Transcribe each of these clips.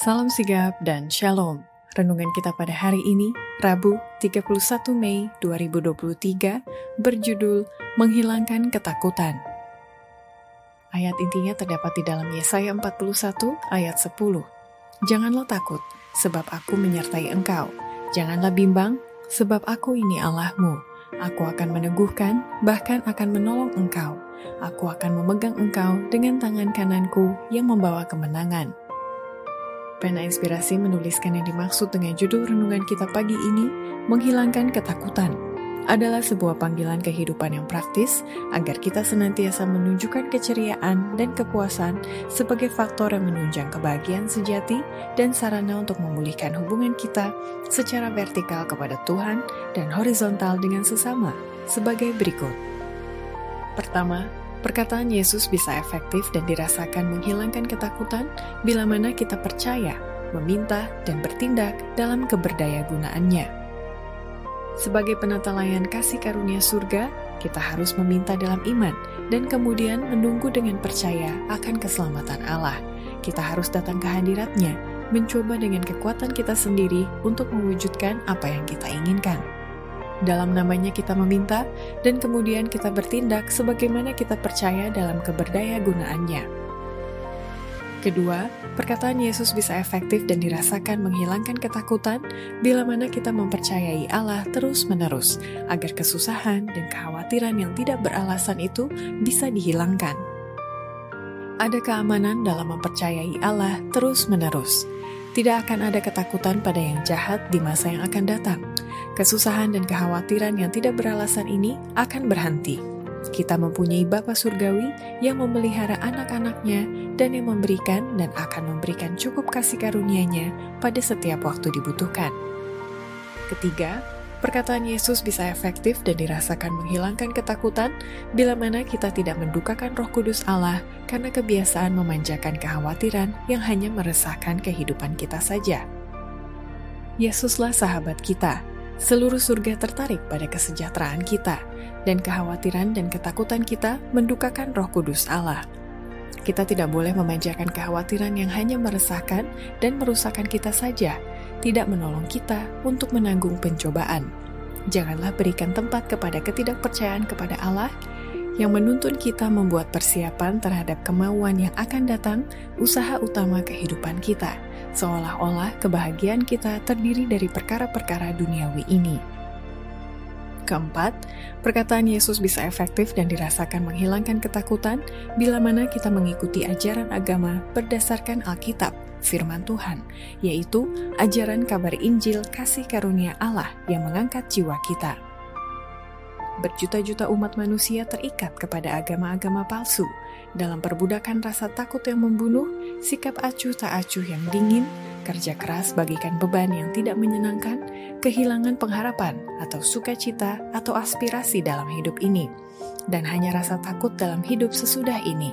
Salam sigap dan shalom. Renungan kita pada hari ini, Rabu 31 Mei 2023, berjudul Menghilangkan Ketakutan. Ayat intinya terdapat di dalam Yesaya 41 ayat 10. Janganlah takut, sebab aku menyertai engkau. Janganlah bimbang, sebab aku ini Allahmu. Aku akan meneguhkan, bahkan akan menolong engkau. Aku akan memegang engkau dengan tangan kananku yang membawa kemenangan. Pena Inspirasi menuliskan yang dimaksud dengan judul renungan kita pagi ini, menghilangkan ketakutan, adalah sebuah panggilan kehidupan yang praktis agar kita senantiasa menunjukkan keceriaan dan kepuasan sebagai faktor yang menunjang kebahagiaan sejati dan sarana untuk memulihkan hubungan kita secara vertikal kepada Tuhan dan horizontal dengan sesama sebagai berikut. Pertama, Perkataan Yesus bisa efektif dan dirasakan menghilangkan ketakutan bila mana kita percaya, meminta, dan bertindak dalam keberdaya gunaannya. Sebagai penata layan kasih karunia surga, kita harus meminta dalam iman dan kemudian menunggu dengan percaya akan keselamatan Allah. Kita harus datang ke hadiratnya, mencoba dengan kekuatan kita sendiri untuk mewujudkan apa yang kita inginkan. Dalam namanya kita meminta, dan kemudian kita bertindak sebagaimana kita percaya dalam keberdaya gunaannya. Kedua, perkataan Yesus bisa efektif dan dirasakan menghilangkan ketakutan bila mana kita mempercayai Allah terus-menerus, agar kesusahan dan kekhawatiran yang tidak beralasan itu bisa dihilangkan. Ada keamanan dalam mempercayai Allah terus-menerus. Tidak akan ada ketakutan pada yang jahat di masa yang akan datang Kesusahan dan kekhawatiran yang tidak beralasan ini akan berhenti. Kita mempunyai Bapa Surgawi yang memelihara anak-anaknya dan yang memberikan dan akan memberikan cukup kasih karunia-Nya pada setiap waktu dibutuhkan. Ketiga, perkataan Yesus bisa efektif dan dirasakan menghilangkan ketakutan bila mana kita tidak mendukakan roh kudus Allah karena kebiasaan memanjakan kekhawatiran yang hanya meresahkan kehidupan kita saja. Yesuslah sahabat kita, Seluruh surga tertarik pada kesejahteraan kita, dan kekhawatiran dan ketakutan kita mendukakan roh kudus Allah. Kita tidak boleh memanjakan kekhawatiran yang hanya meresahkan dan merusakkan kita saja, tidak menolong kita untuk menanggung pencobaan. Janganlah berikan tempat kepada ketidakpercayaan kepada Allah yang menuntun kita membuat persiapan terhadap kemauan yang akan datang, usaha utama kehidupan kita seolah-olah kebahagiaan kita terdiri dari perkara-perkara duniawi ini. Keempat, perkataan Yesus bisa efektif dan dirasakan menghilangkan ketakutan bila mana kita mengikuti ajaran agama berdasarkan Alkitab, firman Tuhan, yaitu ajaran kabar Injil kasih karunia Allah yang mengangkat jiwa kita. Berjuta-juta umat manusia terikat kepada agama-agama palsu dalam perbudakan rasa takut yang membunuh sikap acuh tak acuh yang dingin, kerja keras bagikan beban yang tidak menyenangkan, kehilangan pengharapan atau sukacita atau aspirasi dalam hidup ini, dan hanya rasa takut dalam hidup sesudah ini.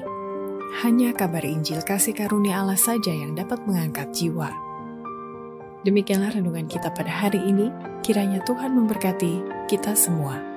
Hanya kabar Injil kasih karunia Allah saja yang dapat mengangkat jiwa. Demikianlah renungan kita pada hari ini. Kiranya Tuhan memberkati kita semua.